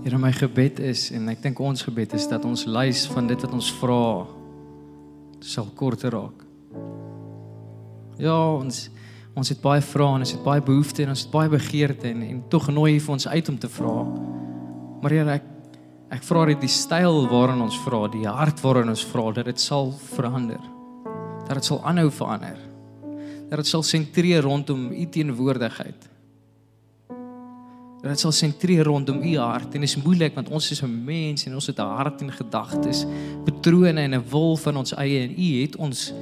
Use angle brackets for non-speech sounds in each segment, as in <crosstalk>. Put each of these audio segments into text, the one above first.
Here my gebed is en ek dink ons gebed is dat ons lys van dit wat ons vra sal korter raak. Ja, ons ons het baie vrae en ons het baie behoeftes en ons het baie begeertes en en tog nooi vir ons uit om te vra. Maar Here ek ek vra dat die styl waarin ons vra, die hart waarin ons vra, dat dit sal verander. Dat dit sal aanhou verander. Dat dit sal sentreer rondom u teenwoordigheid dat dit sal sentreer rondom u hart en dit is moeilik want ons is 'n mens en ons het 'n hart en gedagtes, patrone en 'n wil van ons eie en u het ons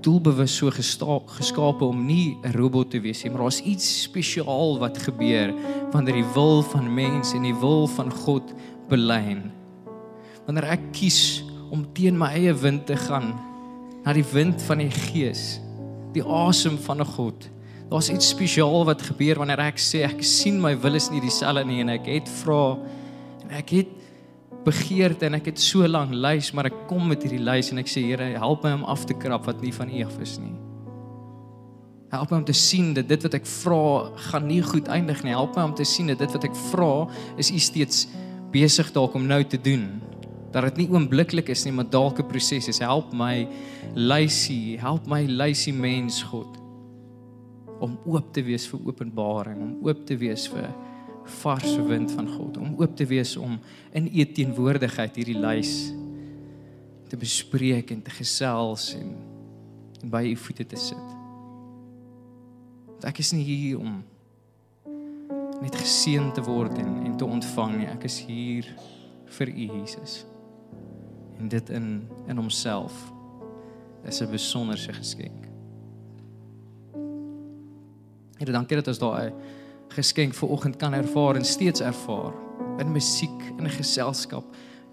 doelbewus so geskape om nie 'n robot te wees nie, maar daar's iets spesiaal wat gebeur wanneer die wil van mens en die wil van God belyn. Wanneer ek kies om teen my eie wind te gaan na die wind van die Gees, die asem van 'n God Daar's iets spesiaal wat gebeur wanneer ek sê ek sien my wil is nie dieselfde nie en ek het vra en ek het begeerte en ek het so lank lys maar ek kom met hierdie lys en ek sê Here help my om af te krap wat nie van U af is nie. Help my om te sien dat dit wat ek vra gaan nie goed eindig nie. Help my om te sien dat dit wat ek vra is U steeds besig dalk om nou te doen. Dat dit nie oombliklik is nie, maar dalk 'n proses is. Help my lysie, help my lysie mens God om oop te wees vir openbaring, om oop te wees vir vars wind van God, om oop te wees om in u teenwoordigheid hierdie lys te bespreek en te gesels en, en by u voete te sit. Want ek is nie hier om net geseën te word en en te ontvang nie. Ek is hier vir u Jesus. En dit in in homself is 'n besonderse geskenk. Here, dankie dat ons daai geskenk vir oggend kan ervaar en steeds ervaar in musiek, in geselskap,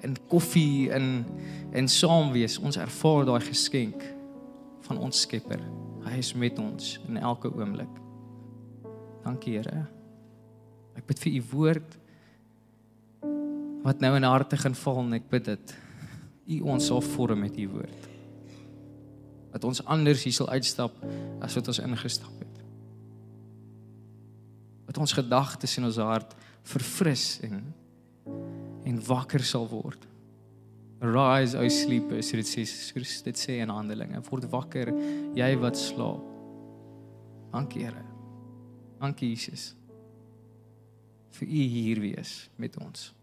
in koffie, in en saam wees. Ons ervaar daai geskenk van ons Skepper. Hy is met ons in elke oomblik. Dankie, Here. Ek bid vir u woord wat nou in harte gaan val en ek bid dit u ons sal vorm met u woord. Dat ons anders hier sal uitstap as wat ons ingestap het dat ons gedagtes en ons hart verfris en en wakker sal word. Arise, o sleepers, dit sê dit sê in Handelinge, word wakker, jy wat slaap. Dankie Here. Dankie Jesus. vir u hier wees met ons.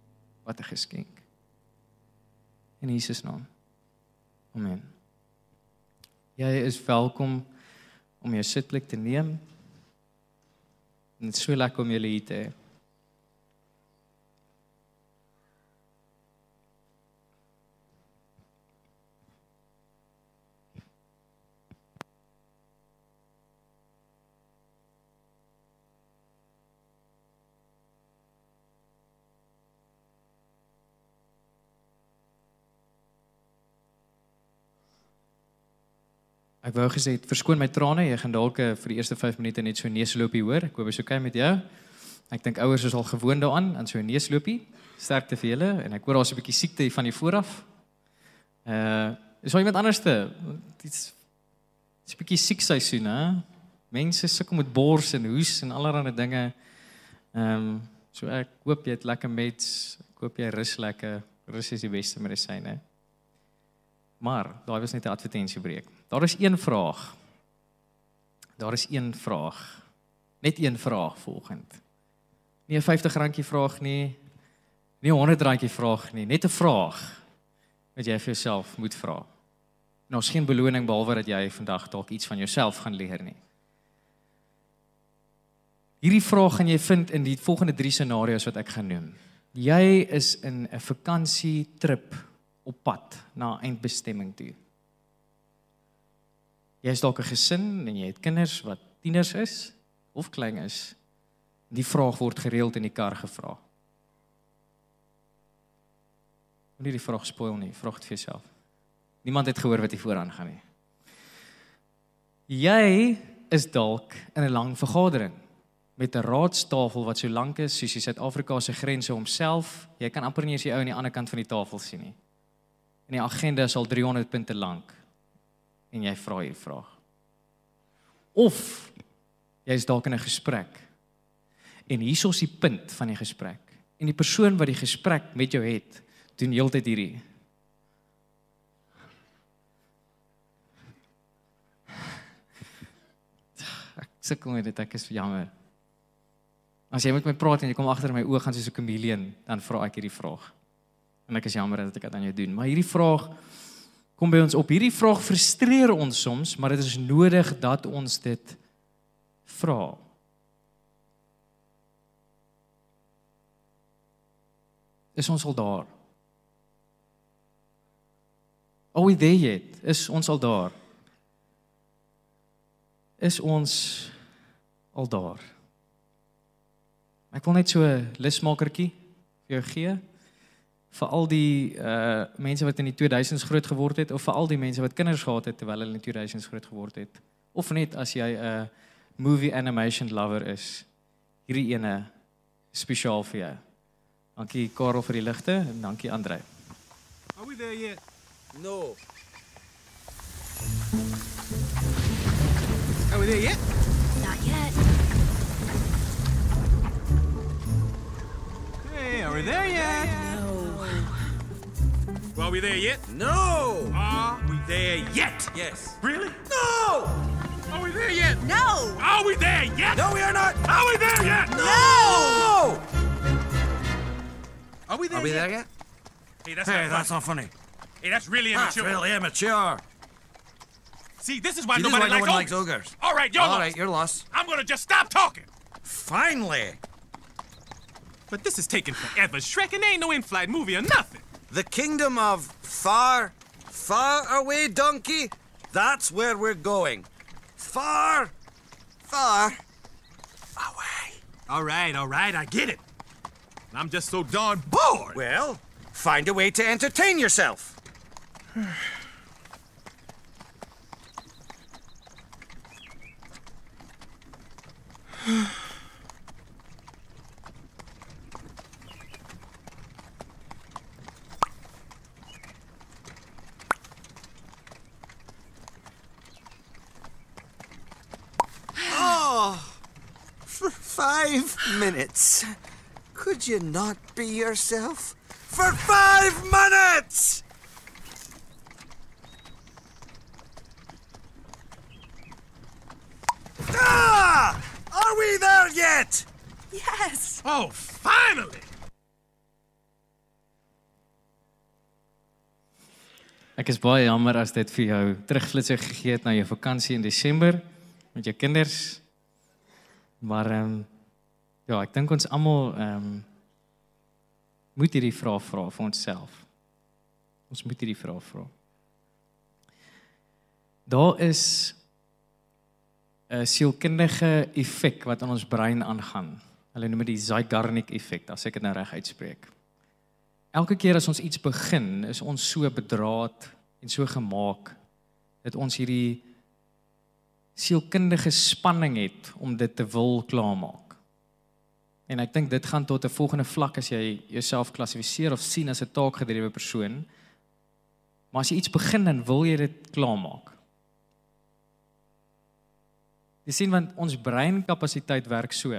Wat 'n geskenk. In Jesus naam. Amen. Jy is welkom om jou sitplek te neem. Dit is Ek wou gesê verskoon my trane, jy gaan dalk eh, vir die eerste 5 minute net so neusloopie hoor. Ek hoop dit is oukei met jou. Ek dink ouers is al gewoond daaraan aan so neusloopie. Sterkte vir julle en ek hoor daar's 'n bietjie siekte van die vooraf. Uh, is al iemand anderste? Dit's 'n bietjie siek seisoen, hè? Mense sukkel met bors en hoes en allerlei dinge. Ehm, um, so ek hoop jy het lekker meds. Ek hoop jy rus lekker. Rus is die beste medisyne. Maar daai was net 'n advertensiebreek. Daar is een vraag. Daar is een vraag. Net een vraag volgend. Nie 'n 50 randjie vraag nie. Nie 'n 100 randjie vraag nie, net 'n vraag wat jy vir jouself moet vra. En ons geen beloning behalwe dat jy vandag dalk iets van jouself gaan leer nie. Hierdie vraag gaan jy vind in die volgende 3 scenario's wat ek gaan noem. Jy is in 'n vakansietrip op pad na eindbestemming toe. Jy is dalk 'n gesin en jy het kinders wat tieners is of klein is. Die vraag word gereeld in die kar gevra. Moenie die vraag spoil nie, vra dit vir jouself. Niemand het gehoor wat hier vooraan gaan nie. Jy is dalk in 'n lang vergadering met 'n raadstafel wat so lank is soos die Suid-Afrika se grense homself. Jy kan amper nie eens die ou aan die ander kant van die tafel sien nie. En die agenda is al 300 punte lank en jy vra hierdie vraag. Of jy's dalk in 'n gesprek en hiersoos die punt van die gesprek. en die persoon wat die gesprek met jou het, doen heeltyd hierdie. Ek sukkel met dit, ek is jammer. As jy met my praat en jy kom agter my oë gaan soos 'n chameleon, dan vra ek hierdie vraag. En ek is jammer dat ek dit aan jou doen, maar hierdie vraag kom by ons op. Hierdie vraag frustreer ons soms, maar dit is nodig dat ons dit vra. Is ons al daar? Are we there yet? Is ons al daar? Is ons al daar? Ek wil net so 'n lusmakertjie vir jou gee vir al die uh mense wat in die 2000s groot geword het of vir al die mense wat kinders gehad het terwyl hulle in die 2000s groot geword het of net as jy 'n movie animation lover is. Hierdie ene spesiaal vir jou. Dankie Karel vir die ligte en dankie Andre. Are we there yet? No. Are we there yet? Not yet. Hey, are we there yet? No. Well, are we there yet? No. Are we there yet? Yes. Really? No. Are we there yet? No! Are we there yet? No, we are not. Are we there yet? No. Are we there Are we yet? there yet? Hey, that's Hey, not that's funny. not funny. Hey, that's really immature. That's immature. really immature. See, this is why See, this is nobody why no likes one likes ogres. ogres. All right, you're All lost. right, you're lost. I'm gonna just stop talking. Finally. But this is taking forever. Shrek, and there ain't no in-flight movie or nothing. The kingdom of far, far away donkey. That's where we're going. Far, far away. All right, all right, I get it. I'm just so darn bored. Well, find a way to entertain yourself. <sighs> <sighs> Oh, for five minutes. Could you not be yourself? For five minutes! Ah! Are we there yet? Yes! Oh, finally! Ek is baie jammer as dit vir jou terugflitsse gegee het na jou vakansie in Desember met jou kinders. Maar ehm um, ja, ek dink ons almal ehm um, moet hierdie vraag vra vir onsself. Ons moet hierdie vraag vra. Daar is 'n sielkundige effek wat aan ons brein aangaan. Hulle noem dit die Zeigarnik effek, as ek dit nou reg uitspreek. Elke keer as ons iets begin, is ons so bedraad en so gemaak dat ons hierdie sielkundige spanning het om dit te wil klaarmaak. En ek dink dit gaan tot 'n volgende vlak as jy jouself klassifiseer of sien as 'n taakgedrewe persoon. Maar as jy iets begin dan wil jy dit klaarmaak. Jy sien want ons breinkapasiteit werk so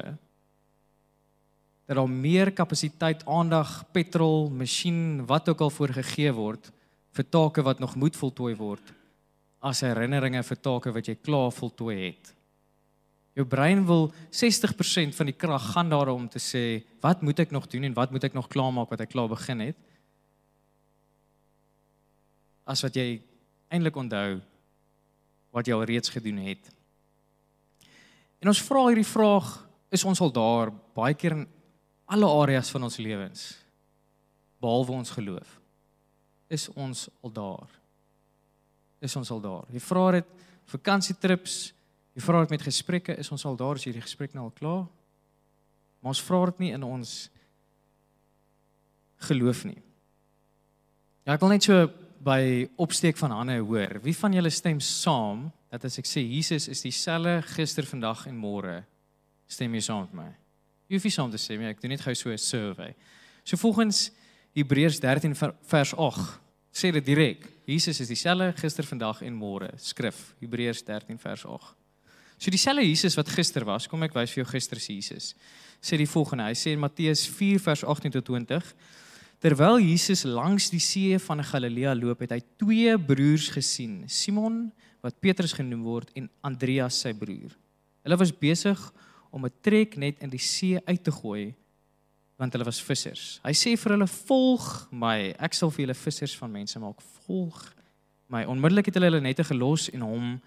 dat daar meer kapasiteit, aandag, petrol, masjien, wat ook al voorgegee word vir take wat nog moet voltooi word as herinneringe vir take wat jy klaar voltooi het. Jou brein wil 60% van die krag gaan daaroor om te sê, wat moet ek nog doen en wat moet ek nog klaarmaak wat ek klaar begin het? As wat jy eintlik onthou wat jy al reeds gedoen het. En ons vra hierdie vraag, is ons al daar baie keer in alle areas van ons lewens behalwe ons geloof. Is ons al daar? Is ons al daar? Jy vra dit vakansietrips, jy vra dit met gesprekke, is ons al daar as hierdie gesprek nou al klaar? Maar ons vra dit nie in ons geloof nie. Ja, ek wil net so by opsteek van hande hoor. Wie van julle stem saam dat as ek sê Jesus is dieselfde gister, vandag en môre, stem jy saam met my? Jy hoef nie saam te sê nie, ek doen net gou so 'n survey. So volgens Hebreërs 13 ver- vers 8 sê dit direk. Jesus is dieselfde gister, vandag en môre. Skrif Hebreërs 13 vers 8. So dieselfde Jesus wat gister was, kom ek wys vir jou gister se Jesus. Sê die volgende, hy sê in Matteus 4 vers 18 tot 20 Terwyl Jesus langs die see van Galilea loop, het hy twee broers gesien, Simon wat Petrus genoem word en Andreas sy broer. Hulle was besig om 'n treknet in die see uit te gooi want hulle was vissers. Hy sê vir hulle: "Volg my, ek sal vir julle vissers van mense maak. Volg my." Onmiddellik het hulle hulle nette gelos en hom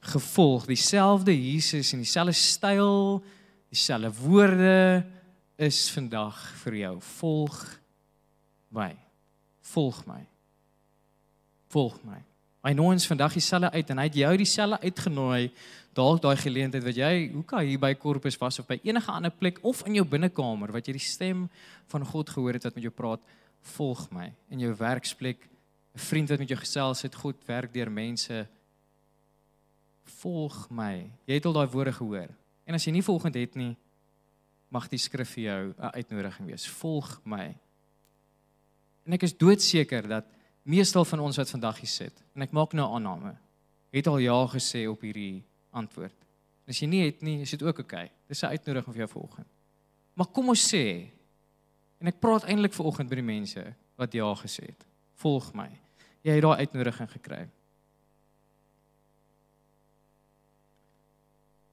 gevolg. Dieselfde Jesus en dieselfde styl, dieselfde woorde is vandag vir jou. Volg my. Volg my. Volg my. Hy nooi ons vandag dieselfde uit en hy het jou dieselfde uitgenooi dalk daai geleentheid wat jy hoe kan hier by Korpus was of by enige ander plek of in jou binnekamer wat jy die stem van God gehoor het wat met jou praat, volg my in jou werksplek, 'n vriend wat met jou gesels het, God werk deur mense. Volg my. Jy het al daai woorde gehoor. En as jy nie volgend het nie, mag die skrif vir jou 'n uitnodiging wees. Volg my. En ek is doodseker dat meestal van ons wat vandag hier sit en ek maak nou aanname, het al ja gesê op hierdie antwoord. En as jy nie het nie, is dit ook oukei. Okay. Dis 'n uitnodiging vir jou vanoggend. Maar kom ons sê en ek praat eintlik vanoggend by die mense wat ja gesê het. Volg my. Jy het daai uitnodiging gekry.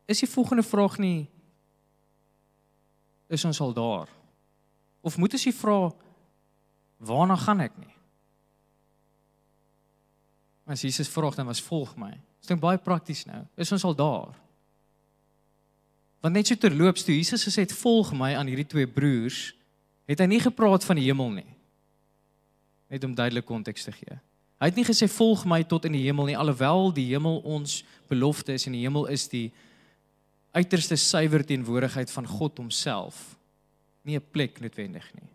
Is die volgende vraag nie is ons al daar? Of moet ons die vra waarna gaan ek nie? As Jesus vra dan was volg my. Dit klink baie prakties nou. Is ons al daar? Want net so terloops toe Jesus gesê het volg my aan hierdie twee broers, het hy nie gepraat van die hemel nie. Net om duidelik konteks te gee. Hy het nie gesê volg my tot in die hemel nie, alhoewel die hemel ons belofte is en die hemel is die uiterste suiwer teenwoordigheid van God homself. Nie 'n plek noodwendig nie.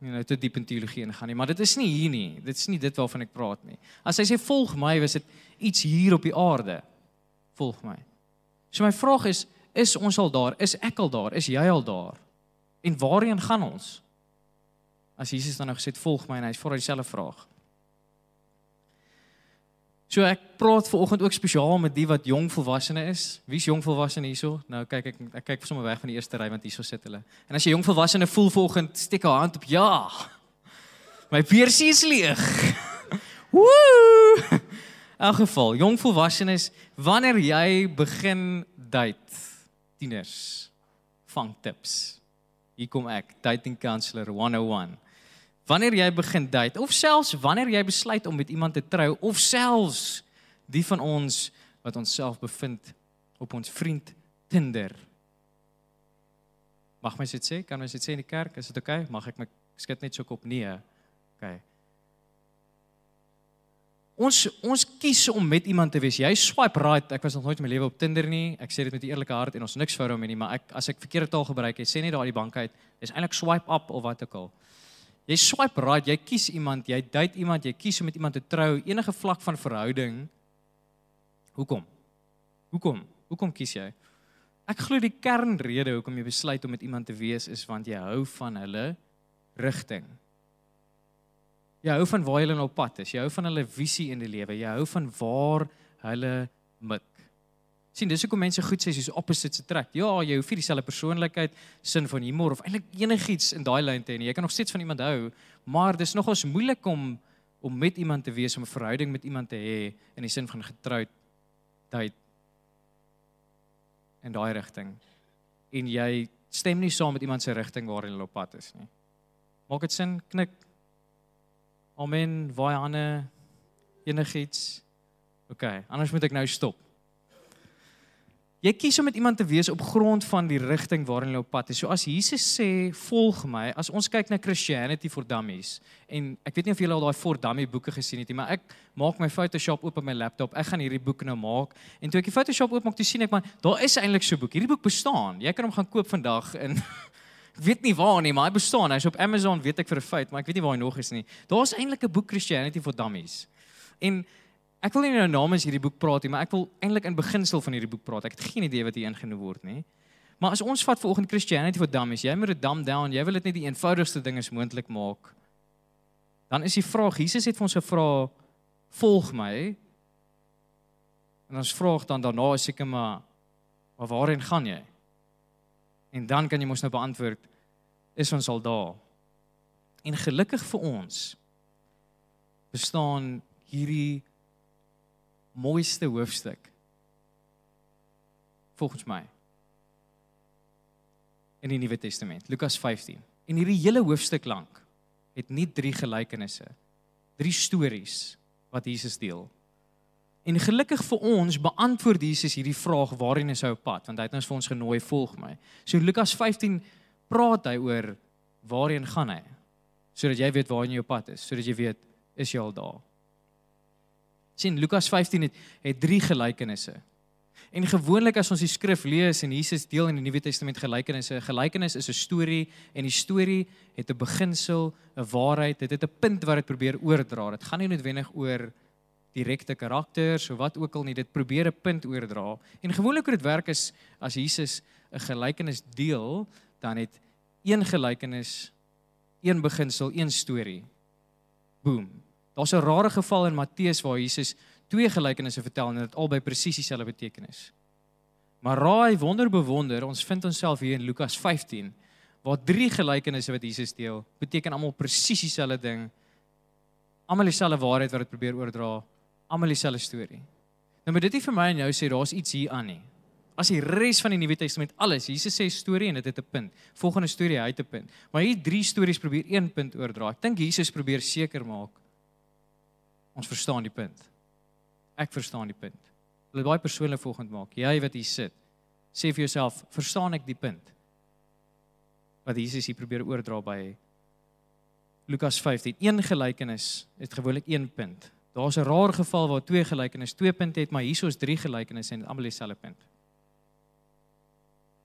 Nie nou te diep in teologie ingaan nie, maar dit is nie hier nie. Dit is nie dit waarvan ek praat nie. As hy sê volg my, was dit iets hier op die aarde. Volg my. So my vraag is, is ons al daar? Is ek al daar? Is jy al daar? En waarheen gaan ons? As Jesus dan nou gesê het volg my en hy vra dieselfde vraag. So ek praat ver oggend ook spesiaal met die wat jong volwassene is. Wie's jong volwassene hierso? Nou kyk ek ek kyk sommer weg van die eerste ry want hierso sit hulle. En as jy jong volwassene voel vanoggend, steek 'n hand op. Ja. My beursie is leeg. <laughs> Woe! In elk geval, jong volwassenes, wanneer jy begin date, tieners, vang tips. Hier kom ek, dating counselor 101 wanneer jy begin date of selfs wanneer jy besluit om met iemand te trou of selfs die van ons wat onsself bevind op ons vriend Tinder. Mag my dit sê? Kan ons dit sê in die kerk? Is dit oukei? Okay? Mag ek my skud net so kop nee? OK. Ons ons kies om met iemand te wees. Jy swipe right. Ek was nog nooit in my lewe op Tinder nie. Ek sê dit met 'n eerlike hart en ons niks fout daarmee nie, maar ek as ek verkeerde taal gebruik, jy sê net daar die bank uit, is eintlik swipe up of wat ook al. Jy swipe right, jy kies iemand, jy date iemand, jy kies om met iemand te trou, enige vlak van verhouding. Hoekom? Hoekom? Hoekom kies jy? Ek glo die kernrede hoekom jy besluit om met iemand te wees is want jy hou van hulle rigting. Jy hou van waar hulle nou op pad is. Jy hou van hulle visie in die lewe. Jy hou van waar hulle mik sien dis hoekom mense goed sê soos opposites attract. Ja, jy hoef nie dieselfde persoonlikheid, sin van humor of eintlik enigiets in daai lyn te hê nie. Jy kan nog steeds van iemand hou, maar dis nogals moeilik om om met iemand te wees, om 'n verhouding met iemand te hê in die sin van getroud tyd in daai rigting. En jy stem nie saam met iemand se rigting waarin hulle op pad is nie. Maak dit sin? Knik. Amen. Waar Anne enigiets. OK, anders moet ek nou stop. Jy kies om met iemand te wees op grond van die rigting waarin jy op pad is. So as Jesus sê, "Volg my," as ons kyk na Christianity for Dummies en ek weet nie of julle al daai For Dummy boeke gesien het nie, maar ek maak my Photoshop oop op my laptop. Ek gaan hierdie boek nou maak en toe ek die Photoshop oopmaak, toe sien ek maar daar is eintlik so 'n boek. Hierdie boek bestaan. Jy kan hom gaan koop vandag in <laughs> Ek weet nie waar nie, maar hy bestaan. Hy's op Amazon, weet ek vir 'n feit, maar ek weet nie waar hy nog is nie. Daar's eintlik 'n boek Christianity for Dummies. En Ek wil nie nou namens hierdie boek praat nie, maar ek wil eintlik in beginsel van hierdie boek praat. Ek het geen idee wat hier ingenoem word nie. Maar as ons vat vanoggend Christianity for Dummies, jy moet dit dumb down, jy wil dit net die eenvoudigste ding is moontlik maak. Dan is die vraag, Jesus het vir ons gevra, "Volg my." En ons vraag dan daarna seker maar maar waarheen gaan jy? En dan kan jy mos nou beantwoord is ons al daar. En gelukkig vir ons bestaan hierdie mooiste hoofstuk volgens my in die Nuwe Testament, Lukas 15. En hierdie hele hoofstuk lank het nie drie gelykenisse, drie stories wat Jesus deel. En gelukkig vir ons beantwoord Jesus hierdie vraag waarheen is hy op pad, want hy het ons vir ons genooi volg my. So Lukas 15 praat hy oor waarheen gaan hy? Sodat jy weet waarheen jy op pad is, sodat jy weet is jy al daar. Sien Lukas 15 het het drie gelykenisse. En gewoonlik as ons die skrif lees en Jesus deel in die Nuwe Testament gelykenisse, 'n gelykenis is 'n storie en die storie het 'n beginsel, 'n waarheid, dit het 'n punt wat dit probeer oordra. Dit gaan nie noodwendig oor direkte karakters of wat ook al nie, dit probeer 'n punt oordra. En gewoonlik hoe dit werk is as Jesus 'n gelykenis deel, dan het een gelykenis, een beginsel, een storie. Boom. Daar's 'n rare geval in Matteus waar Jesus twee gelykenisse vertel en dit albei presies dieselfde betekenis. Maar raai wonder bewonder, ons vind onsself hier in Lukas 15 waar drie gelykenisse wat Jesus deel, beteken almal presies dieselfde ding. Almal dieselfde waarheid wat dit probeer oordra, almal dieselfde storie. Nou moet dit nie vir my en jou sê daar's iets hier aan nie. As die res van die Nuwe Testament alles, Jesus sê storie en dit het 'n punt. Volgende storie hy het 'n punt. Maar hier drie stories probeer een punt oordra. Ek dink Jesus probeer seker maak ons verstaan die punt. Ek verstaan die punt. Wil baie persoonlik volgende maak. Jy wat hier sit, sê vir jouself, verstaan ek die punt? Wat Jesus hier probeer oordra by Lukas 15. Een gelykenis het gewoonlik een punt. Daar's 'n rare geval waar twee gelykenisse twee punte het, maar hierso is drie gelykenisse en almal dieselfde punt.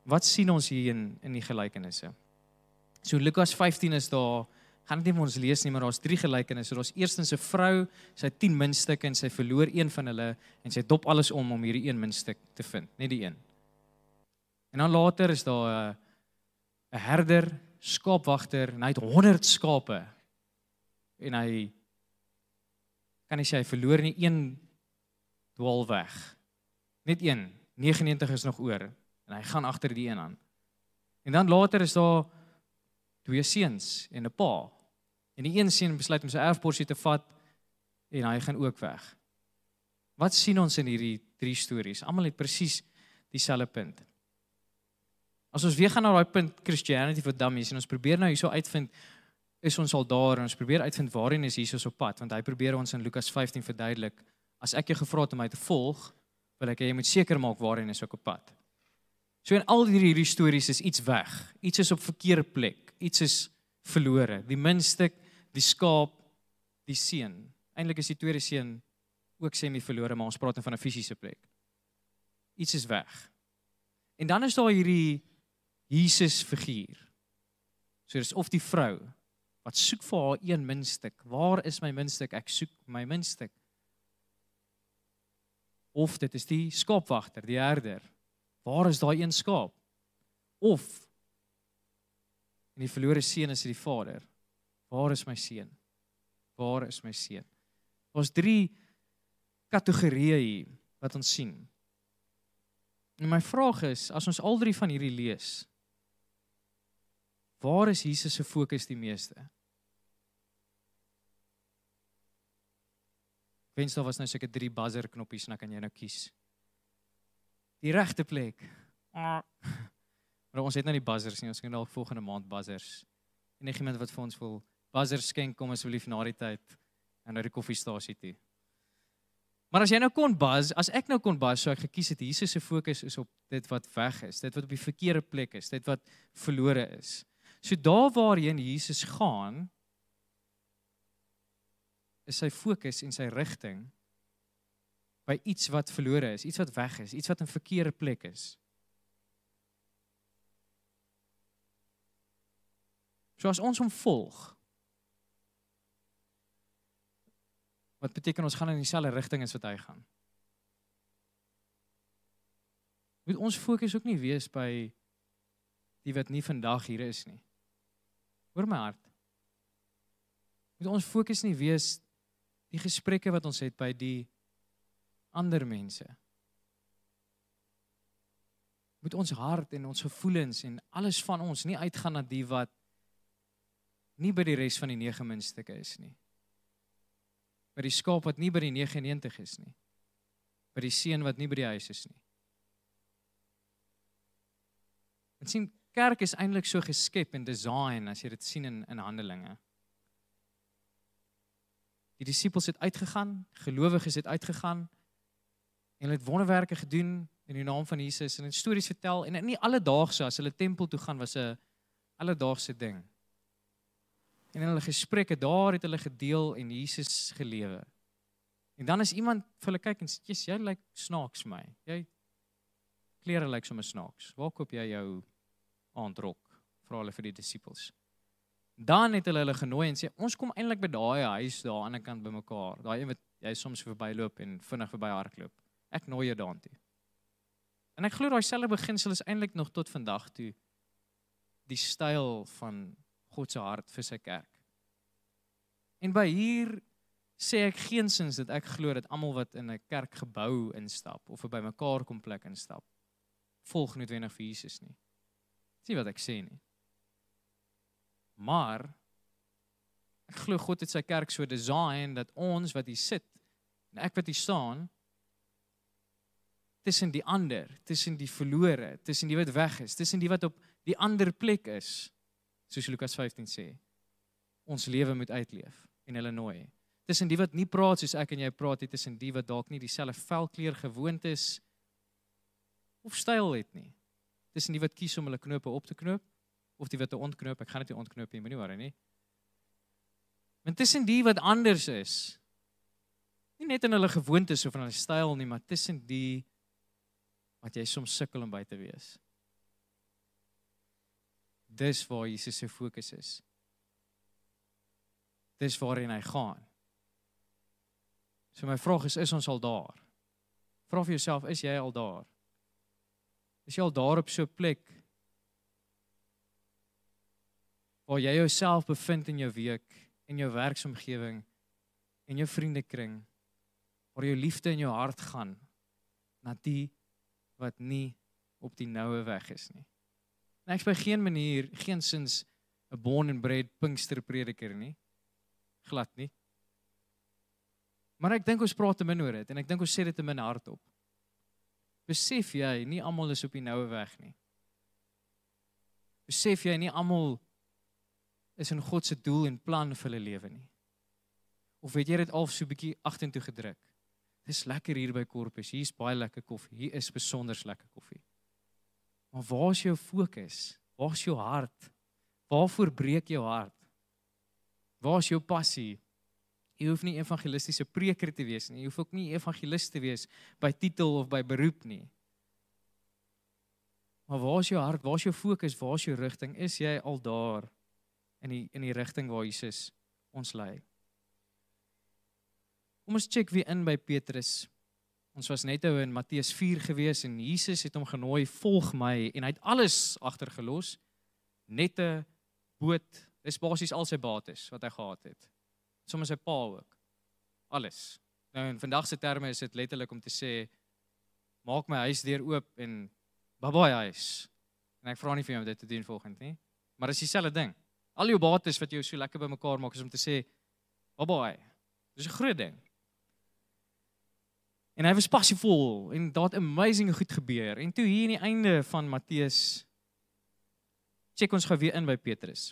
Wat sien ons hier in in die gelykenisse? So Lukas 15 is daar gaan dit nie vir ons lees nie, maar daar's drie gelykenisse. Daar's eerstens 'n vrou, sy het 10 muntstukke en sy verloor een van hulle en sy dop alles om om hierdie een muntstuk te vind, net die een. En dan later is daar 'n 'n herder, skaapwagter en hy het 100 skape. En hy kan nie sê hy verloor nie een dwaal weg. Net een, 99 is nog oor en hy gaan agter die een aan. En dan later is daar twee seuns en 'n pa. En die een seun besluit om sy erfporsie te vat en hy gaan ook weg. Wat sien ons in hierdie drie stories? Almal het presies dieselfde punt. As ons weer gaan na daai punt Christianity for Dummies en ons probeer nou hierso uitvind is ons al daar en ons probeer uitvind waarheen is Jesus op pad want hy probeer ons in Lukas 15 verduidelik. As ek jou gevra het om my te volg, wil ek hê jy moet seker maak waarheen is ek op pad. So in al hierdie hierdie stories is iets weg. Iets is op verkeerde plek. Iets is verlore. Die minste die skaap, die seun. Eintlik is die tweede seun ook semi verlore, maar ons praat van 'n fisiese plek. Iets is weg. En dan is daar hierdie Jesus figuur. So dis of die vrou wat soek vir haar een muntstuk. Waar is my muntstuk? Ek soek my muntstuk. Of dit is die skaapwagter, die herder. Waar is daai een skaap? Of en die verlore seun is die vader. Waar is my seun? Waar is my seun? Ons drie kategorieë hier wat ons sien. En my vraag is, as ons al drie van hierdie lees, waar is Jesus se fokus die meeste? Wens daar was nou seker drie buzzer knoppies en dan kan jy nou kies. Die regte plek. Maar ons het nou nie buzzers nie, ons kan dalk volgende maand buzzers. Enigiemand wat vir ons wil buzzer skenk kom asseblief na die tyd en na die koffiestasie toe. Maar as jy nou kon buzz, as ek nou kon buzz, sou ek gekies het Jesus se fokus is op dit wat weg is, dit wat op die verkeerde plek is, dit wat verlore is. So daar waarheen Jesus gaan is sy fokus en sy rigting by iets wat verlore is, iets wat weg is, iets wat in verkeerde plek is. So as ons hom volg, Wat beteken ons gaan in dieselfde rigting as wat hy gaan? Moet ons fokus ook nie wees by die wat nie vandag hier is nie. Hoor my hart. Moet ons fokus nie wees die gesprekke wat ons het by die ander mense. moet ons hart en ons gevoelens en alles van ons nie uitgaan na die wat nie by die res van die 9 munstukke is nie. By die skaap wat nie by die 99 is nie. By die seun wat nie by die huis is nie. En sien kerk is eintlik so geskep en design as jy dit sien in in Handelinge. Die disippels het uitgegaan, gelowiges het uitgegaan en hulle het wonderwerke gedoen in die naam van Jesus en het stories vertel en nie alledaagse as hulle tempel toe gaan was 'n alledaagse ding. En in hulle gesprekke daar het hulle gedeel en Jesus gelewe. En dan is iemand vir hulle kyk en sê, "Jesus, jy lyk snaaks my. Jy klere lyk sommer snaaks. Waar koop jy jou aandrok?" Vra hulle vir die disippels. Dan het hulle hulle genooi en sê, "Ons kom eintlik by daai huis daar aan die ander kant bymekaar. Daai een wat jy soms verbyloop en vinnig verby hardloop. Ek nooi jou daartoe." En ek glo daai selfde beginsel is eintlik nog tot vandag toe die styl van God se hart vir sy kerk. En by hier sê ek geensins dat ek glo dat almal wat in 'n kerkgebou instap of by mekaar kom plek instap, volg noodwendig vir Jesus nie. Dis wat ek sê nie. Maar ek glo God het sy kerk so design dat ons wat hier sit en ek wat hier staan tussen die ander, tussen die verlore, tussen die wat weg is, tussen die wat op die ander plek is, soos Lukas 15 sê. Ons lewe moet uitleef en hulle nooi. Tussen die wat nie praat soos ek en jy praat nie, tussen die wat dalk nie dieselfde velkleur gewoond is of styl het nie. Tussen die wat kies om hulle knope op te knoop of die wat te ontknoop. Ek gaan dit nie ontknoop nie, moenie worry nie. Want tussen die wat anders is, nie net in hulle gewoontes of in hulle styl nie, maar tussen die wat jy soms sukkel om by te wees. Dis waar Jesus se fokus is. Dis waarheen hy gaan. So my vraag is is ons al daar? Vra vir jouself, is jy al daar? Is jy al daar op so 'n plek waar jy jouself bevind in jou week, in jou werksomgewing, in jou vriendekring, waar jou liefde in jou hart gaan na die wat nie op die noue weg is nie. En ek's by geen manier geensins 'n born and bred Pinkster prediker nie. Glad nie. Maar ek dink ons praat te min oor dit en ek dink ons sê dit te min hardop. Besef jy nie almal is op die noue weg nie. Besef jy nie almal is in God se doel en plan vir hulle lewe nie. Of weet jy dit al so bietjie agtertoe gedruk? Dis lekker hier by Korpus. Hier's baie lekker koffie. Hier is besonder lekker koffie. Maar waar is jou fokus? Waar is jou hart? Waarvoor breek jou hart? Waar is jou passie? Jy hoef nie evangelistiese preker te wees nie. Jy hoef ook nie evangelis te wees by titel of by beroep nie. Maar waar is jou hart? Waar is jou fokus? Waar is jou rigting? Is jy al daar in die in die rigting waar Jesus ons lei? Kom ons check weer in by Petrus. Ons was net nou in Matteus 4 gewees en Jesus het hom genooi, "Volg my." En hy het alles agtergelos. Nette, boot, dis basies al sy bates wat hy gehad het. Sommige sy pa ook. Alles. Nou in vandag se terme is dit letterlik om te sê maak my huisdeur oop en babaai huis. En ek vra nie vir jou om dit te doen volgende nie. Maar dis dieselfde ding. Al jou bates wat jou so lekker bymekaar maak is om te sê babaai. Dis 'n groot ding. En hy was passievol en daar het amazing goed gebeur. En toe hier aan die einde van Matteus check ons gou weer in by Petrus.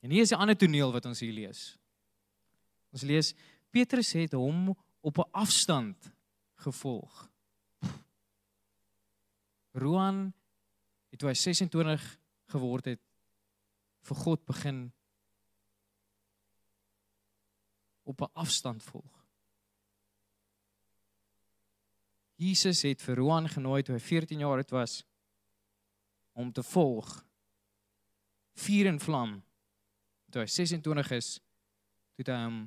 En hier is 'n ander toneel wat ons hier lees. Ons lees Petrus het hom op 'n afstand gevolg. Roan het toe hy 26 geword het vir God begin op 'n afstand volg. Jesus het vir Roan genooi toe hy 14 jaar oud was om te volg. Vuur en vlam. Toe hy 26 is, toe hy hom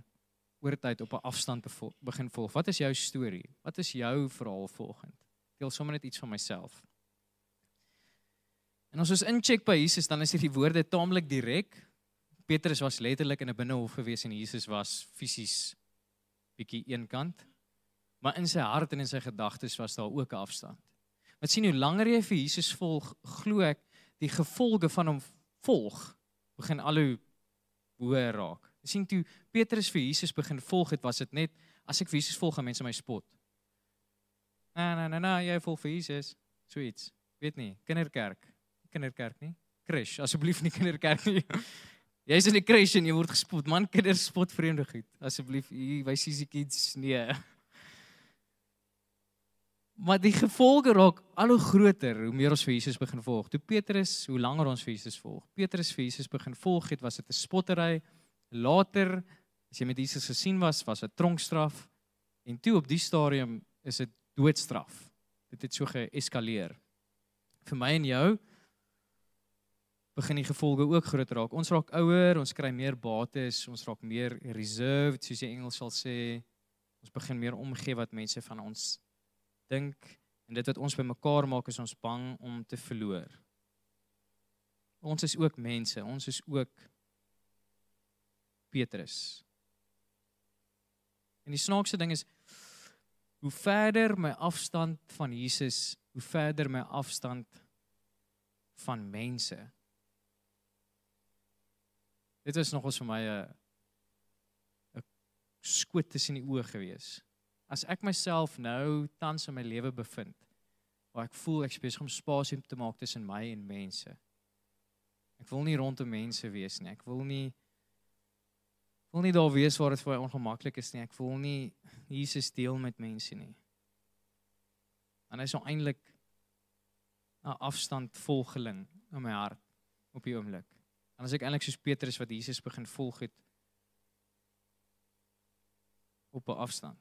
oor tyd op 'n afstand begin volg. Wat is jou storie? Wat is jou verhaal volgend? Deel sommer net iets van myself. En as ons incheck by Jesus, dan is hierdie woorde taamlik direk. Petrus was letterlik in 'n binnehof gewees en Jesus was fisies bietjie eenkant. Maar in sy hart en in sy gedagtes was daar ook 'n afstand. Wat sien hoe langer jy vir Jesus volg, glo ek die gevolge van hom volg begin al hoe hoër raak. Jy sien toe Petrus vir Jesus begin volg het, was dit net as ek Jesus volg, gaan mense my spot. Nee, nee, nee, nee, jy volg vir Jesus. Sweets. Weet nie, kinderkerk. Kinderkerk nie. Crash, asseblief nie kinderkerk nie. <laughs> Jy's in die crash en jy word gespot. Man, kinders spot vreemde goed. Asseblief, hier wys jy kids nee. Maar die gevolge raak al hoe groter hoe meer ons vir Jesus begin volg. Toe Petrus, hoe langer ons vir Jesus volg. Petrus vir Jesus begin volg het, was dit 'n spottery. Later, as jy met Jesus gesien was, was dit tronkstraf. En toe op die stadium is dit doodstraf. Dit het so geeskaleer. Vir my en jou begin die gevolge ook groter raak. Ons raak ouer, ons kry meer bates, ons raak meer reserved, soos die Engels sal sê. Ons begin meer omgee wat mense van ons dink en dit wat ons bymekaar maak is ons bang om te verloor. Ons is ook mense, ons is ook Petrus. En die snaakse ding is hoe verder my afstand van Jesus, hoe verder my afstand van mense. Dit is nogals vir my 'n 'n skoot tussen die oë gewees as ek myself nou tans in my lewe bevind waar ek voel ek besig om spasie te maak tussen my en mense. Ek wil nie rondom mense wees nie. Ek wil nie wil nie daar wees waar dit vir my ongemaklik is nie. Ek voel nie Jesus deel met mense nie. En hy is nou eintlik 'n afstand volgeling in my hart op die oomblik. En as ek eintlik soos Petrus wat Jesus begin volg het op 'n afstand.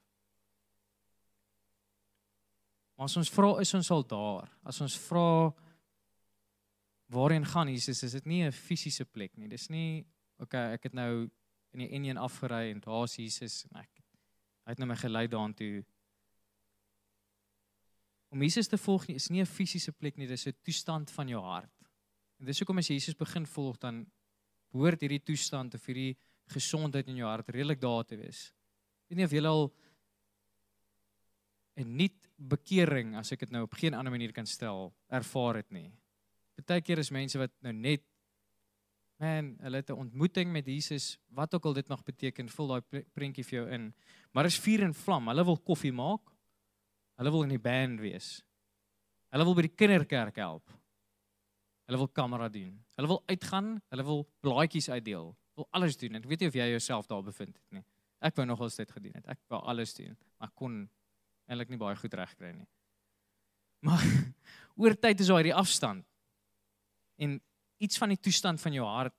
Maar as ons vra is ons al daar. As ons vra waarheen gaan Jesus, is dit nie 'n fisiese plek nie. Dis nie okay, ek het nou in die N1 afgery en daar's Jesus en ek hy het nou my gelei daartoe. Om Jesus te volg nie, is nie 'n fisiese plek nie, dis 'n toestand van jou hart. En dis hoekom as jy Jesus begin volg dan behoort hierdie toestand of hierdie gesondheid in jou hart redelik daar te wees. Ek weet nie of jy al 'n nuut bekering as ek dit nou op geen ander manier kan stel ervaar het nie. Partykeer is mense wat nou net man, hulle het 'n ontmoeting met Jesus, wat ook al dit mag beteken, vul daai prentjie vir jou in. Maar is vuur en vlam. Hulle wil koffie maak. Hulle wil in die band wees. Hulle wil by die kinderkerk help. Hulle wil kamera doen. Hulle wil uitgaan, hulle wil blaadjies uitdeel. Wil alles doen. Ek weet nie of jy jouself daar bevind het nie. Ek wou nogal dit gedoen het. Ek wou alles doen, maar kon eintlik nie baie goed regkry nie. Maar <laughs> oor tyd is daai die afstand. En iets van die toestand van jou hart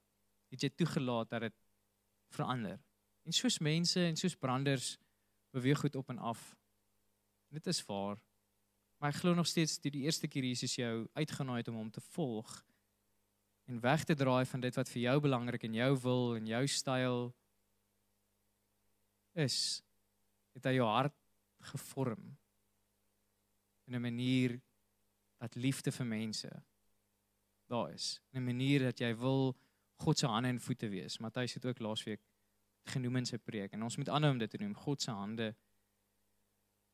het jy toegelaat dat dit verander. En soos mense en soos branders beweeg goed op en af. Dit is waar. Maar ek glo nog steeds dat die eerste keer Jesus jou uitgenooi het om hom te volg en weg te draai van dit wat vir jou belangrik en jou wil en jou styl is, het hy jou hart gevorm in 'n manier dat liefde vir mense daar is. In 'n manier dat jy wil God se hande en voete wees. Matthys het ook laasweek genoem in sy preek en ons moet aanhou om dit te noem, God se hande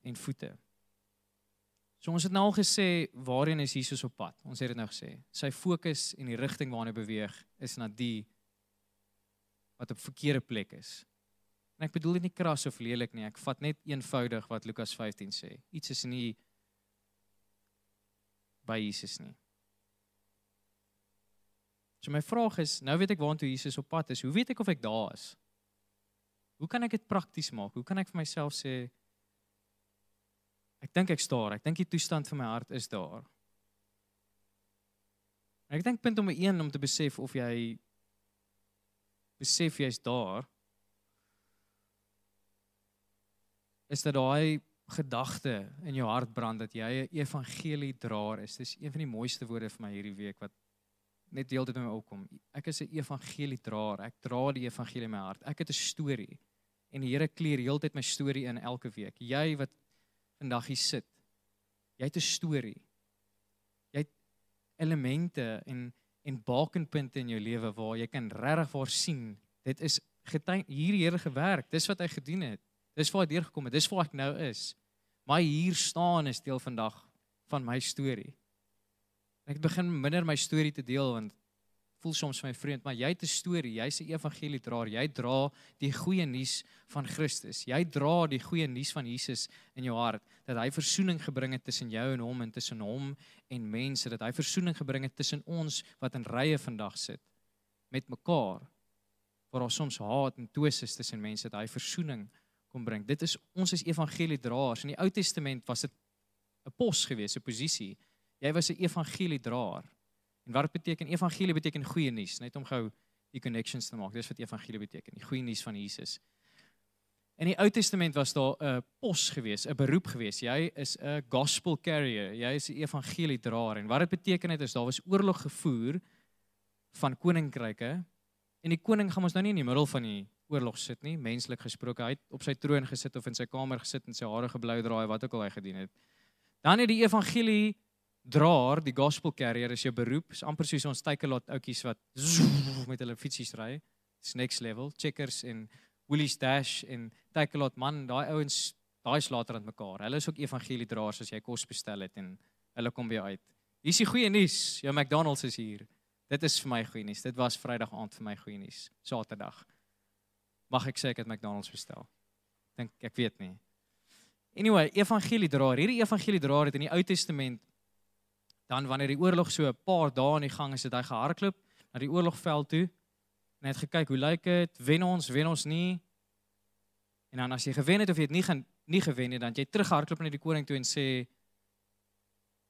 en voete. So ons het nou al gesê waarheen is Jesus op pad? Ons het dit nou gesê. Sy fokus en die rigting waarna hy beweeg is na die wat op verkeerde plek is. En ek bedoel dit nie kras of lelik nie. Ek vat net eenvoudig wat Lukas 15 sê. Iets is nie by Jesus nie. So my vraag is, nou weet ek waartoe Jesus op pad is. Hoe weet ek of ek daar is? Hoe kan ek dit prakties maak? Hoe kan ek vir myself sê ek dink ek staar. Ek dink die toestand van my hart is daar. En ek dink punt om 1 om te besef of jy besef jy's daar is dat daai gedagte in jou hart brand dat jy 'n evangelie draer is. Dis een van die mooiste woorde vir my hierdie week wat net deeltyd in my opkom. Ek is 'n evangelie draer. Ek dra die evangelie in my hart. Ek het 'n storie en die Here kleer heeltyd my storie in elke week. Jy wat vandag hier sit. Jy het 'n storie. Jy het elemente en en bakenpunte in jou lewe waar jy kan regtig waar sien. Dit is getuig hier die Here gewerk. Dis wat hy gedoen het. Dis waar hy deurgekom het. Dis waar ek nou is. Maar hier staan is deel vandag van my storie. Ek begin minder my storie te deel want voel soms vir my vreemd, maar jy het 'n storie, jy's 'n evangeliedraer, jy dra die goeie nuus van Christus. Jy dra die goeie nuus van Jesus in jou hart dat hy verzoening gebring het tussen jou en hom en tussen hom en mense, dat hy verzoening gebring het tussen ons wat in rye vandag sit met mekaar. Waar daar soms haat en twis is tussen mense, dat hy verzoening kom bring. Dit is ons is evangeliedraers. In die Ou Testament was dit 'n pos gewees, 'n posisie. Jy was 'n evangeliedraer. En wat beteken evangelie beteken goeie nuus, net om gou die connections te maak. Dis wat evangelie beteken, die goeie nuus van Jesus. In die Ou Testament was daar 'n pos gewees, 'n beroep gewees. Jy is 'n gospel carrier, jy is 'n evangeliedraer en wat dit beteken het is daar was oorlog gevoer van koninkryke en die koning gaan ons nou nie in die middel van die oorlog sit nie, menslik gesproke. Hy het op sy troon gesit of in sy kamer gesit en sy hare geblou draai wat ook al hy gedoen het. Dan het die evangelie draer, die gospel carrier is jou beroep. Is amper soos ons tykelot oudjies wat zoef, met hulle fietsies ry. It's next level. Checkers en Woolies Dash en tykelot man, daai ouens, daai slater aan mekaar. Hulle is ook evangeliedraers as jy kos bestel het en hulle kom by uit. Hier is die goeie nuus. Jou McDonald's is hier. Dit is vir my goeie nuus. Dit was Vrydag aand vir my goeie nuus. Saterdag. Mag ek sê ek het McDonald's bestel? Dink ek weet nie. Anyway, evangeliedraer. Hierdie evangeliedraer het in die Ou Testament dan wanneer die oorlog so 'n paar dae aan die gang is, het hy gehardloop na die oorlogveld toe en hy het gekyk hoe lyk dit? Wen ons, wen ons nie? En dan as jy gewen het of jy het nie gaan nie gewen nie, dan jy terughardloop na die koning toe en sê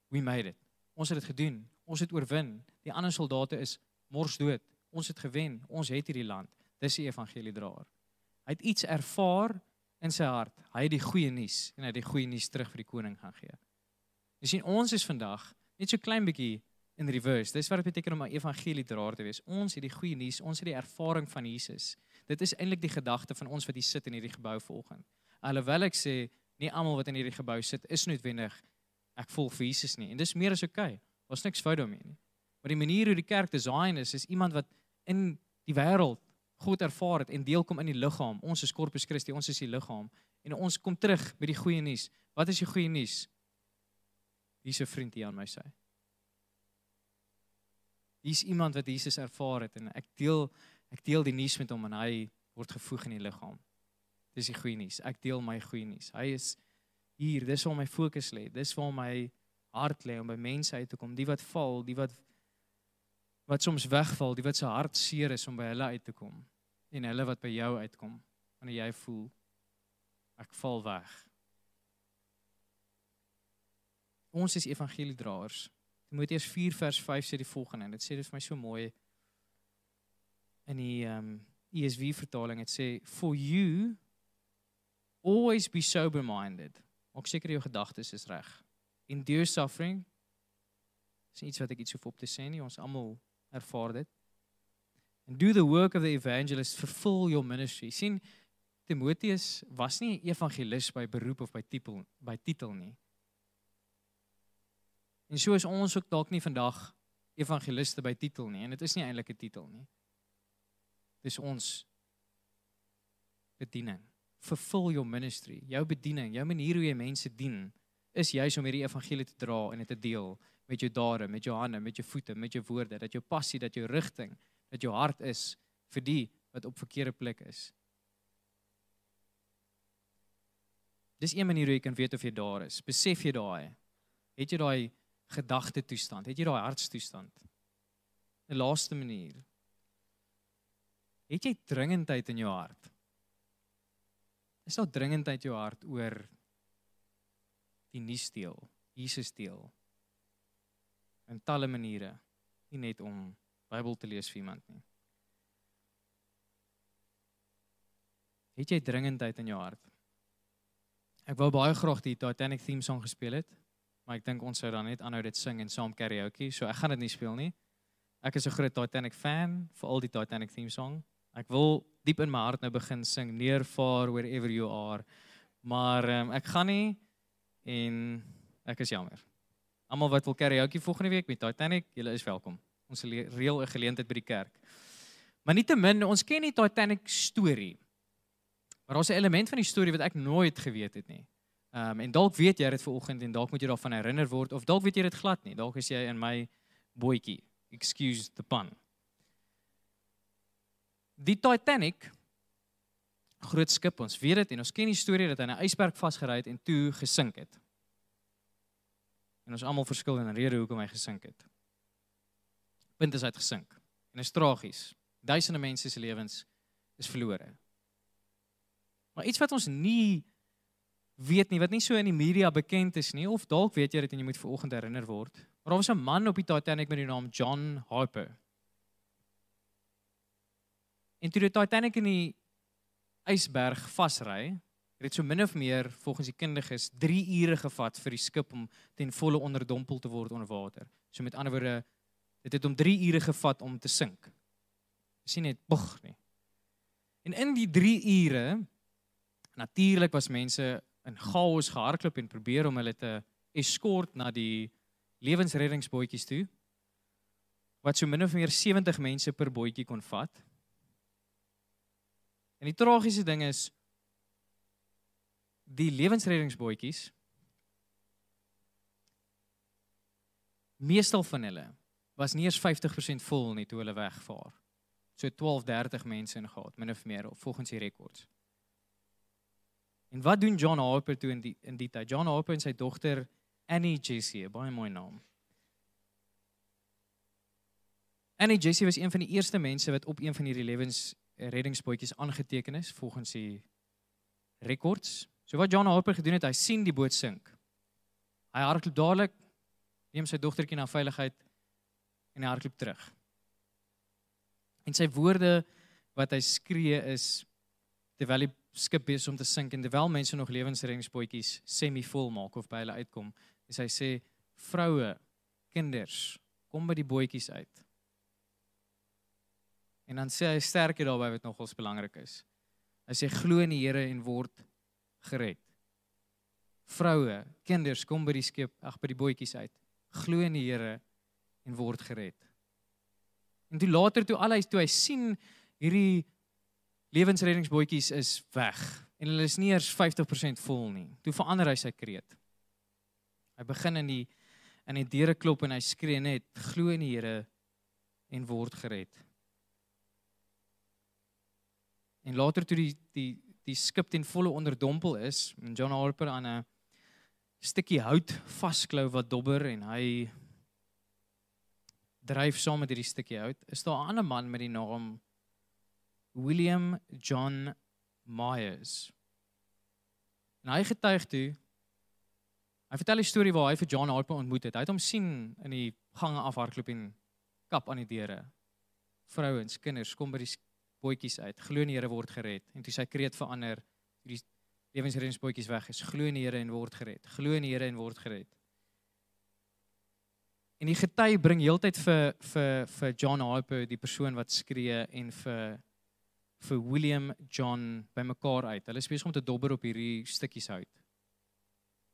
we made it. Ons het dit gedoen. Ons het oorwin. Die ander soldate is mors dood. Ons het gewen. Ons het hierdie land. Dis die evangeliedraer. Hy het iets ervaar in sy hart. Hy het die goeie nuus en hy het die goeie nuus terug vir die koning gaan gee. Jy sien ons is vandag net so klein bietjie in reverse. Dis wat dit beteken om 'n evangeliedraer te wees. Ons het die goeie nuus, ons het die ervaring van Jesus. Dit is eintlik die gedagte van ons wat hier sit in hierdie gebou volgens. Alhoewel ek sê nie almal wat in hierdie gebou sit is noodwendig ek volg vir Jesus nie. En dis meer as oukei. Okay. Daar's niks fout daarmee nie. Maar die manier hoe die kerk design is, is iemand wat in die wêreld God ervaar het en deel kom in die liggaam. Ons is Corpus Christi, ons is die liggaam en ons kom terug met die goeie nuus. Wat is die goeie nuus? Hier's 'n vriend hier aan my sy. Hier's iemand wat Jesus ervaar het en ek deel ek deel die nuus met hom en hy word gevoeg in die liggaam. Dis die goeie nuus. Ek deel my goeie nuus. Hy is hier, dis waar my fokus lê. Dis waar my hart lê om by mense uit te kom, die wat val, die wat wat soms wegval, die wat se hart seer is om by hulle uit te kom en hulle wat by jou uitkom wanneer jy voel ek val weg. Ons is evangeliedraers. Timoteus 4 vers 5 sê die volgende en dit sê dit vir my so mooi in die ehm um, ESV vertaling dit sê for you always be sober minded. Maak seker jou gedagtes is reg. Endure suffering. Dis iets wat ek iets hoef op te sê nie. Ons almal ervaar dit. And do the work of the evangelist fulfill your ministry. sien Timoteus was nie 'n evangelis by beroep of by titel by titel nie. En so is ons ook dalk nie vandag evangeliste by titel nie en dit is nie eintlik 'n titel nie. Dis ons bediening. Fulfill your ministry. Jou bediening, jou manier hoe jy mense dien, is juis om hierdie evangelie te dra en dit te deel met jou dade, met jou hande, met jou voete, met jou woorde, dat jou passie, dat jou rigting, dat jou hart is vir die wat op verkeerde plek is. Dis een manier hoe jy kan weet of jy daar is. Besef jy daai? Het jy daai gedagte toestand? Het jy daai hartstoestand? 'n Laaste manier. Het jy dringendheid in jou hart? Is daar dringendheid in jou hart oor die nuus deel, Jesus deel? In talle maniere, nie net om Bybel te lees vir iemand nie. Het jy dringendheid in jou hart? Ek wou baie graag die Titanic theme song gespeel het, maar ek dink ons sou dan net aanhou dit sing en saam karaoke, so ek gaan dit nie speel nie. Ek is 'n groot Titanic fan vir al die Titanic theme song. Ek wil diep in my hart nou begin sing near far wherever you are. Maar um, ek gaan nie en ek is jammer. Almal wat wil karaoke volgende week met Titanic, julle is welkom. Ons reël 'n geleentheid by die kerk. Maar nietemin, ons ken die Titanic storie. Maar daar's 'n element van die storie wat ek nooit geweet het nie. Ehm um, en dalk weet jy dit vanoggend en dalk moet jy daarvan herinner word of dalk weet jy dit glad nie. Dalk is jy in my bootjie. Excuse the pun. Die Titanic groot skip, ons weet dit en ons ken die storie dat hy in 'n ysberg vasgery het en toe gesink het. En ons almal verskil in rede hoekom hy gesink het. Punt is hy het gesink. En dit is tragies. Duisende mense se lewens is verlore. Maar iets wat ons nie weet nie, wat nie so in die media bekend is nie of dalk weet jy dit en jy moet vanoggend herinner word. Maar daar was 'n man op die Titanic met die naam John Harper. En toe die Titanic in die ysberg vasry, het dit so min of meer volgens die kundiges 3 ure gevat vir die skip om ten volle onderdompel te word onder water. So met ander woorde, dit het hom 3 ure gevat om te sink. Sien net, bog nie. En in die 3 ure natuurlik was mense in chaos gehardloop en probeer om hulle te eskort na die lewensreddingsbootjies toe wat so min of meer 70 mense per bootjie kon vat. En die tragiese ding is die lewensreddingsbootjies meestal van hulle was nie eens 50% vol nie toe hulle wegvaar. So 12, 30 mense ingehaal, min of meer volgens die rekords. En wat doen John Harper toe in die in die tyd? John Harper en sy dogter Annie Jessie, baie mooi naam. Annie Jessie was een van die eerste mense wat op een van hierdie lewens reddingsbootjies aangeteken is volgens die rekords. So wat John Harper gedoen het, hy sien die boot sink. Hy hardloop dadelik neem sy dogtertjie na veiligheid en hy hardloop terug. En sy woorde wat hy skree is terwyl die skip besig om te sink en terwyl mense nog lewensreddingsbootjies semi-vol maak of by hulle uitkom, is hy sê vroue, kinders, kom by die bootjies uit. En dan sê hy sterker daarby wat nogals belangrik is. Hy sê glo in die Here en word gered. Vroue, kinders, kom by die skip, ag by die bootjies uit. Glo in die Here en word gered. En toe later toe al hy toe hy sien hierdie lewensreddingsbootjies is weg en hulle is nie eers 50% vol nie. Toe verander hy sy kreet. Hy begin in die in die deure klop en hy skree net glo in die Here en word gered. En later toe die die die skip ten volle onderdompel is en John Harper aan 'n stukkie hout vasklou wat dobber en hy dryf saam met hierdie stukkie hout, is daar 'n ander man met die naam William John Myers. En hy getuig toe. Hy vertel 'n storie waar hy vir John Harper ontmoet het. Hy het hom sien in die gange afhardloop en kap aan die deure. Vrouens, kinders kom by die bootjies uit. Glo in die Here word gered. En toe sy kreet verander, die lewensreddingsbootjies weg is. Glo in die Here en word gered. Glo in die Here en word gered. En die gety bring heeltyd vir vir vir John Harper, die persoon wat skree en vir vir William John bymekaar uit. Hulle is besig om te dobber op hierdie stukkies hout.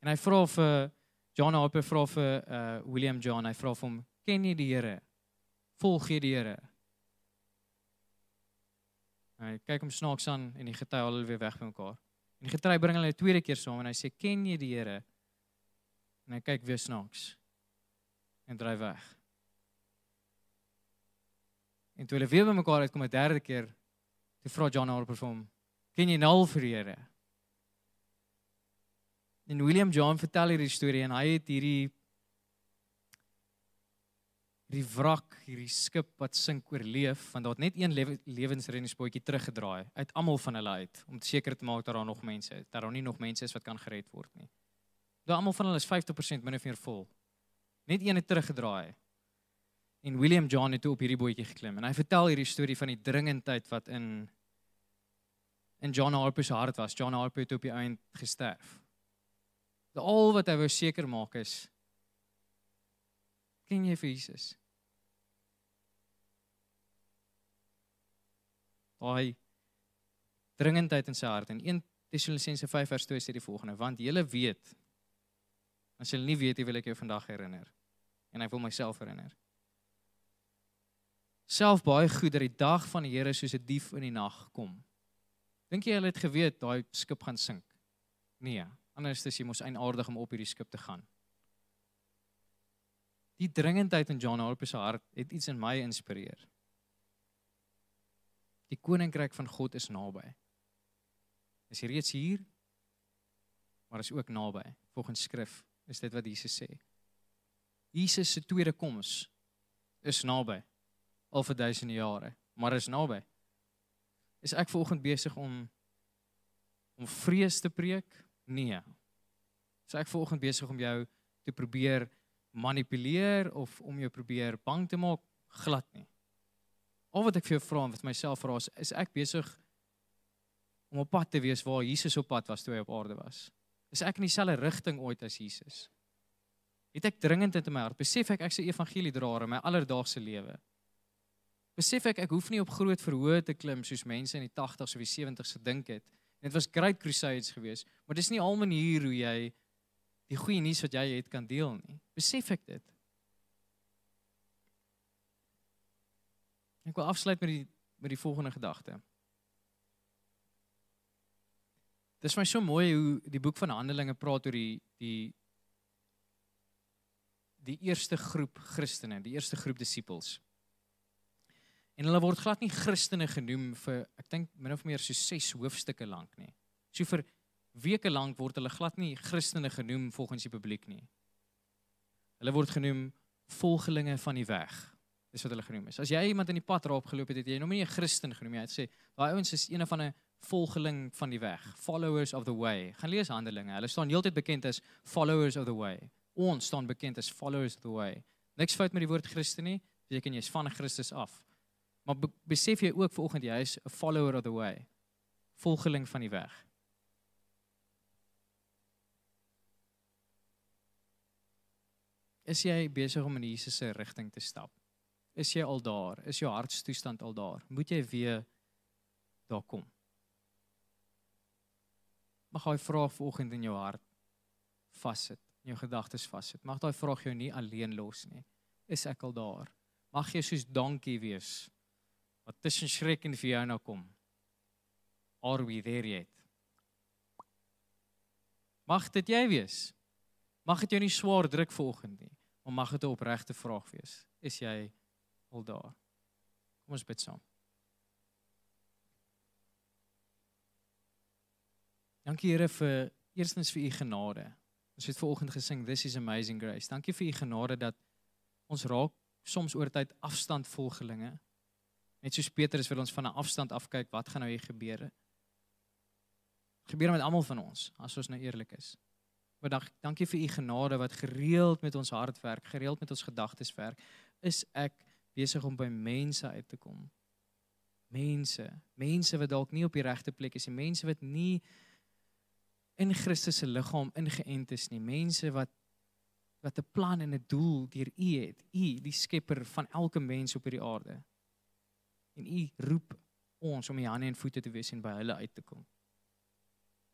En hy vra vir John Harper vra vir uh William John, hy vra vir hom, "Ken jy die Here? Volg jy die Here?" Hy kyk hom snaaks aan en die gety al hulle weer weg by mekaar. En die gety bring hulle 'n tweede keer saam en hy sê, "Ken jy die Here?" En hy kyk weer snaaks en dryf weg. En toe hulle weer by mekaar uitkom 'n derde keer, Toe vra John Harper vir hom: "Ken jy nou vir die Here?" En William John vertel hierdie storie en hy het hierdie die wrak, hierdie skip wat sink oorleef want daar het net een lewe, lewensreddingsbootjie teruggedraai uit almal van hulle uit om seker te maak dat daar nog mense is, dat daar nie nog mense is wat kan gered word nie. Daar almal van hulle is 50% min of meer vol. Net een het teruggedraai. En William John het toe op hierdie bootjie geklim en hy vertel hierdie storie van die dringendheid wat in in John Harper se hart was. John Harper het op die eind gesterf. Al wat hy wou seker maak is ken jy vir Jesus? Daai dringendheid in sy hart en 1 Tessalonisense 5 vers 2 sê die volgende: Want julle weet as julle nie weet, wil ek jou vandag herinner en ek wil myself herinner self baie goed dat die dag van die Here soos 'n die dief in die nag kom. Dink jy hulle het geweet daai skip gaan sink? Nee, Anders is jy mos eienaardig om op hierdie skip te gaan. Die dringendheid in John Harper se hart het iets in my inspireer. Die koninkryk van God is naby. Is reeds hier? Maar is ook naby. Volgens skrif is dit wat Jesus sê. Jesus se tweede koms is naby. Al vir duisende jare, maar is naby. Is ek vanoggend besig om om vrees te preek? Nee. Is ek vanoggend besig om jou te probeer manipuleer of om jou probeer bang te maak? Glad nie. Al wat ek vir jou vra en wat myself vra is, is ek besig om op pad te wees waar Jesus op pad was toe hy op aarde was? Is ek in dieselfde rigting ooit as Jesus? Het ek dringend in my hart besef ek ek se evangeliedraer in my alledaagse lewe? Besef ek ek hoef nie op groot verhoë te klim soos mense in die 80s of die 70s gedink het. Dit was great crusades geweest, maar dis nie al manier hoe jy die goeie nuus wat jy het kan deel nie. Besef ek dit? Ek wil afsluit met die met die volgende gedagte. Dit is my so mooi hoe die boek van Handelinge praat oor die die die eerste groep Christene, die eerste groep disippels. En hulle word glad nie Christene genoem vir ek dink min of meer so 6 hoofstukke lank nie. So vir weke lank word hulle glad nie Christene genoem volgens die publiek nie. Hulle word genoem volgelinge van die weg. Dis wat hulle genoem is. As jy iemand in die pad raap geloop het, het jy hom nie 'n Christen genoem nie. Hy het sê daai ouens is een van 'n volgeling van die weg, followers of the way. Gaan lees Handelinge. Hulle staan heeltyd bekend as followers of the way. Ons staan bekend as followers of the way. Niks fout met die woord Christen nie. Beteken jy's van Christus af. Maar be besef jy ook vanoggend jy is 'n follower of the way. Volgeling van die weg. Is jy besig om in Jesus se rigting te stap? Is jy al daar? Is jou hartstoestand al daar? Moet jy weer daar kom? Mag hy vraag vanoggend in jou hart vassit, in jou gedagtes vassit. Mag daai vraag jou nie alleen los nie. Is ek al daar? Mag jy soos dankie wees wat tussen skrik en vir jou nou kom. Are we there yet? Mag dit jy wees? Mag dit jou nie swaar druk vanoggend nie, maar mag dit 'n opregte vraag wees. Is jy al daar? Kom ons bid saam. Dankie Here vir eerstens vir u genade. Ons het vanoggend gesing this is amazing grace. Dankie vir u genade dat ons raak soms oor tyd afstand volgelinge. Net soos Petrus wil ons van 'n afstand af kyk wat gaan nou hier gebeur. Gebeur met almal van ons as ons nou eerlik is. Maar dank, dankie vir u genade wat gereeld met ons hart werk, gereeld met ons gedagtes werk. Is ek besig om by mense uit te kom? Mense, mense wat dalk nie op die regte plek is nie, mense wat nie in Christus se liggaam ingeënt is nie, mense wat wat 'n plan en 'n doel deur U het. U, die skepper van elke mens op hierdie aarde. En U roep ons om U hande en voete te wees en by hulle uit te kom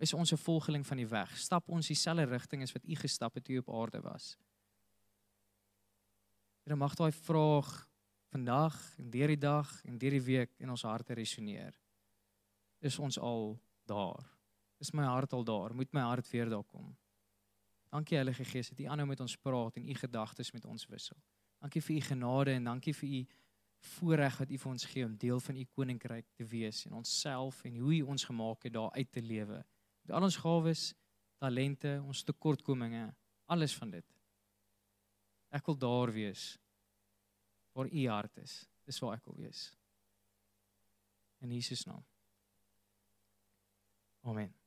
is ons 'n volgeling van die weg. Stap ons dieselfde rigting as wat u gestap het toe u op aarde was. Here mag daai vraag vandag en deur die dag en deur die week in ons harte resoneer. Is ons al daar? Is my hart al daar? Moet my hart weer daar kom? Dankie Heilige Gees dat u aanhou met ons praat en u gedagtes met ons wissel. Dankie vir u genade en dankie vir u voorreg wat u vir ons gee om deel van u koninkryk te wees en onsself en hoe u ons gemaak het daar uit te lewe al ons gawes, talente, ons tekortkominge, alles van dit. Ek wil daar wees waar u hart is. Dis waar ek wil wees. In Jesus naam. Amen.